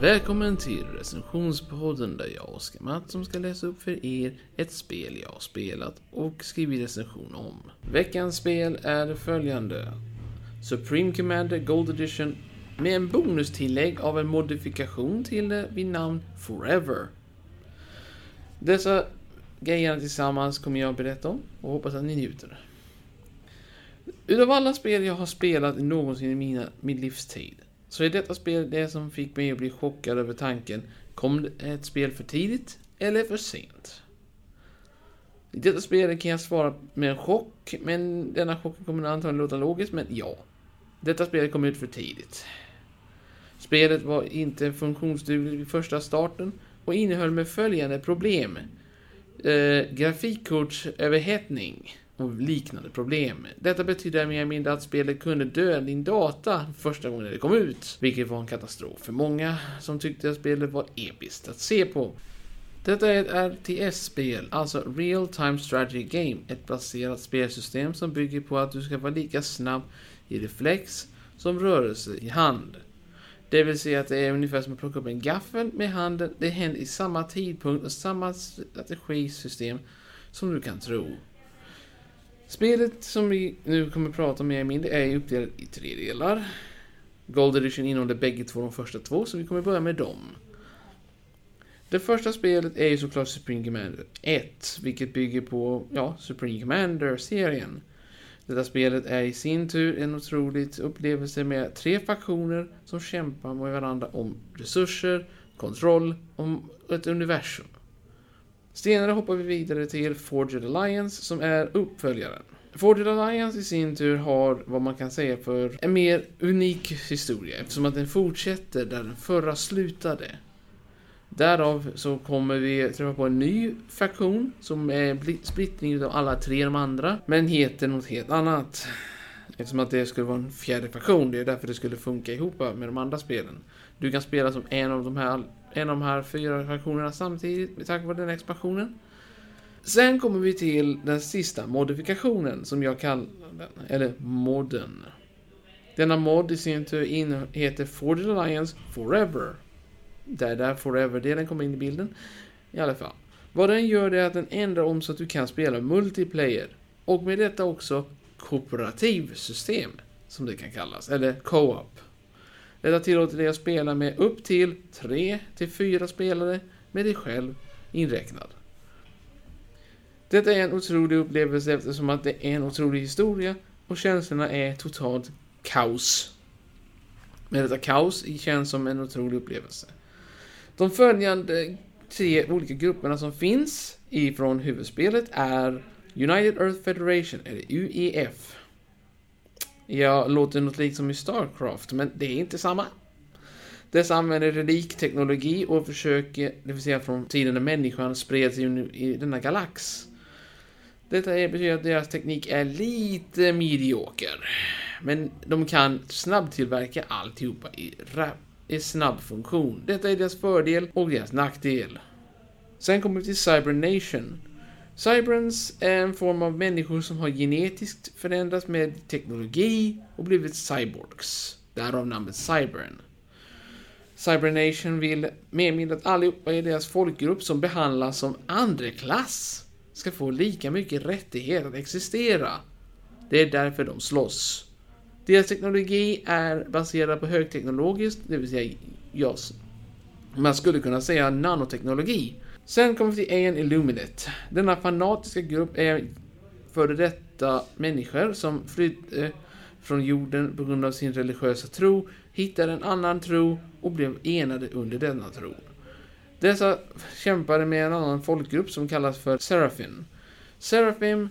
Välkommen till recensionspodden där jag, Oskar Mattsson, ska läsa upp för er ett spel jag har spelat och skrivit recension om. Veckans spel är följande. Supreme Commander Gold Edition med en bonustillägg av en modifikation till det vid namn Forever. Dessa grejerna tillsammans kommer jag berätta om och hoppas att ni njuter. Utav alla spel jag har spelat någonsin i mina, min livstid så är detta spel det som fick mig att bli chockad över tanken, kom ett spel för tidigt eller för sent? I detta spel kan jag svara med en chock, men denna chock kommer antagligen låta logisk, men ja. Detta spel kom ut för tidigt. Spelet var inte funktionsdugligt vid första starten och innehöll med följande problem. Eh, grafikkortsöverhettning och liknande problem. Detta betyder mer eller mindre att spelet kunde döda din data första gången det kom ut, vilket var en katastrof för många som tyckte att spelet var episkt att se på. Detta är ett RTS-spel, alltså Real Time Strategy Game, ett baserat spelsystem som bygger på att du ska vara lika snabb i reflex som rörelse i hand. Det vill säga att det är ungefär som att plocka upp en gaffel med handen, det händer i samma tidpunkt och samma strategisystem som du kan tro. Spelet som vi nu kommer att prata mer eller mindre är uppdelat i tre delar. Gold Edition innehåller bägge två de första två, så vi kommer börja med dem. Det första spelet är ju såklart Supreme Commander 1, vilket bygger på, ja, Supreme Commander-serien. Detta spelet är i sin tur en otrolig upplevelse med tre faktioner som kämpar med varandra om resurser, kontroll och ett universum. Senare hoppar vi vidare till Forged Alliance som är uppföljaren. Forged Alliance i sin tur har vad man kan säga för en mer unik historia eftersom att den fortsätter där den förra slutade. Därav så kommer vi träffa på en ny faktion som är splittring av alla tre de andra men heter något helt annat. Eftersom att det skulle vara en fjärde faktion, det är därför det skulle funka ihop med de andra spelen. Du kan spela som en av de här en av de här fyra fraktionerna samtidigt tack vare den expansionen. Sen kommer vi till den sista modifikationen som jag kallar den, eller modden. Denna mod i sin tur heter Forged Alliance Forever. Det är där Forever-delen kommer in i bilden. I alla fall. Vad den gör är att den ändrar om så att du kan spela multiplayer. Och med detta också kooperativsystem, som det kan kallas, eller co-op. Detta tillåter dig att spela med upp till 3 till 4 spelare med dig själv inräknad. Detta är en otrolig upplevelse eftersom att det är en otrolig historia och känslorna är totalt kaos. Men detta kaos känns som en otrolig upplevelse. De följande tre olika grupperna som finns ifrån huvudspelet är United Earth Federation, eller UEF. Jag låter något likt som i Starcraft, men det är inte samma. Dessa använder relikteknologi och försöker, det vill säga från tiden när människan spred sig i denna galax. Detta betyder att deras teknik är lite medioker. Men de kan snabbtillverka alltihopa i, i snabb funktion. Detta är deras fördel och deras nackdel. Sen kommer vi till Cybernation. Cybrans är en form av människor som har genetiskt förändrats med teknologi och blivit cyborgs. Därav namnet Cybern. Cybernation vill med att allihopa i deras folkgrupp som behandlas som andreklass ska få lika mycket rättighet att existera. Det är därför de slåss. Deras teknologi är baserad på högteknologiskt, det vill säga, yes, man skulle kunna säga nanoteknologi. Sen kommer vi till AN Illuminate. Denna fanatiska grupp är före detta människor som flydde eh, från jorden på grund av sin religiösa tro, hittade en annan tro och blev enade under denna tro. Dessa kämpade med en annan folkgrupp som kallas för Seraphim. Seraphim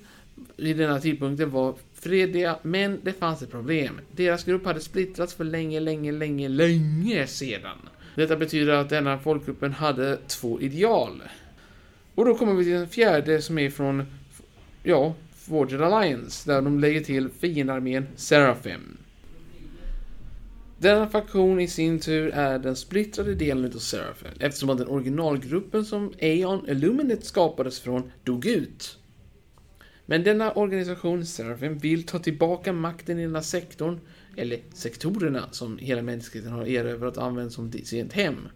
vid denna tidpunkten var fredliga, men det fanns ett problem. Deras grupp hade splittrats för länge, länge, länge, länge sedan. Detta betyder att denna folkgruppen hade två ideal. Och då kommer vi till den fjärde som är från, ja, Forged Alliance, där de lägger till fiendarmén Seraphim. Denna faktion i sin tur är den splittrade delen av Seraphim, eftersom att den originalgruppen som Aeon Illuminate skapades från dog ut. Men denna organisation, Seraphim, vill ta tillbaka makten i denna sektorn eller sektorerna som hela mänskligheten har erövrat och använt som sitt hem.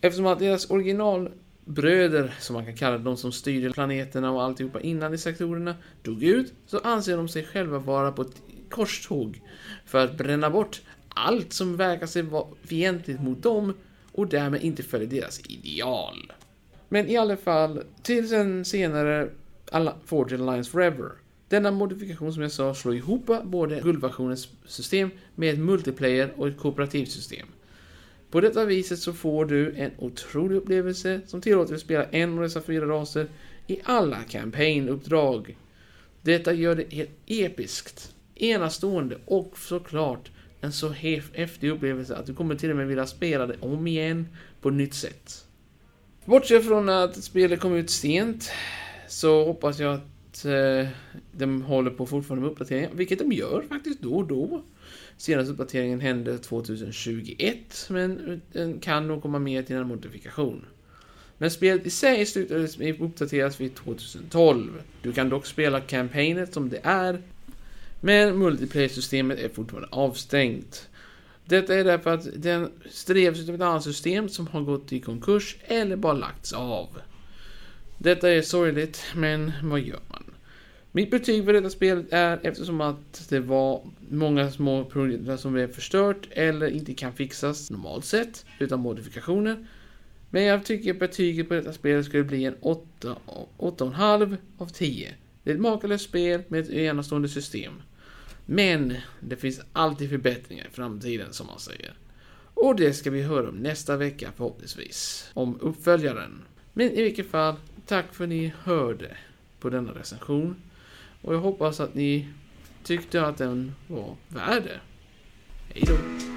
Eftersom att deras originalbröder, som man kan kalla de som styrde planeterna och alltihopa innan i sektorerna, dog ut, så anser de sig själva vara på ett korståg för att bränna bort allt som verkar sig vara fientligt mot dem och därmed inte följer deras ideal. Men i alla fall, tills en senare Forge Alliance Forever. Denna modifikation som jag sa slår ihop både guldversionens system med ett multiplayer och ett kooperativt system. På detta viset så får du en otrolig upplevelse som tillåter dig att spela en av dessa fyra raser i alla campaign-uppdrag. Detta gör det helt episkt, enastående och såklart en så häftig upplevelse att du kommer till och med vilja spela det om igen på ett nytt sätt. Bortsett från att spelet kom ut sent så hoppas jag att eh, de håller på fortfarande med uppdateringar, vilket de gör faktiskt då och då. Senaste uppdateringen hände 2021, men den kan nog komma med till en modifikation. Men spelet i sig slutades uppdateras vid 2012. Du kan dock spela kampanjen som det är, men multiplayer-systemet är fortfarande avstängt. Detta är därför att den strevs av ett annat system som har gått i konkurs eller bara lagts av. Detta är sorgligt, men vad gör man? Mitt betyg för detta spel är eftersom att det var många små produkter som blev förstört eller inte kan fixas normalt sett utan modifikationer. Men jag tycker betyget på detta spel skulle bli en 8,5 av 10. Det är ett makalöst spel med ett enastående system. Men det finns alltid förbättringar i framtiden som man säger. Och det ska vi höra om nästa vecka förhoppningsvis. Om uppföljaren. Men i vilket fall, tack för att ni hörde på denna recension. Och jag hoppas att ni tyckte att den var värd det. Hejdå!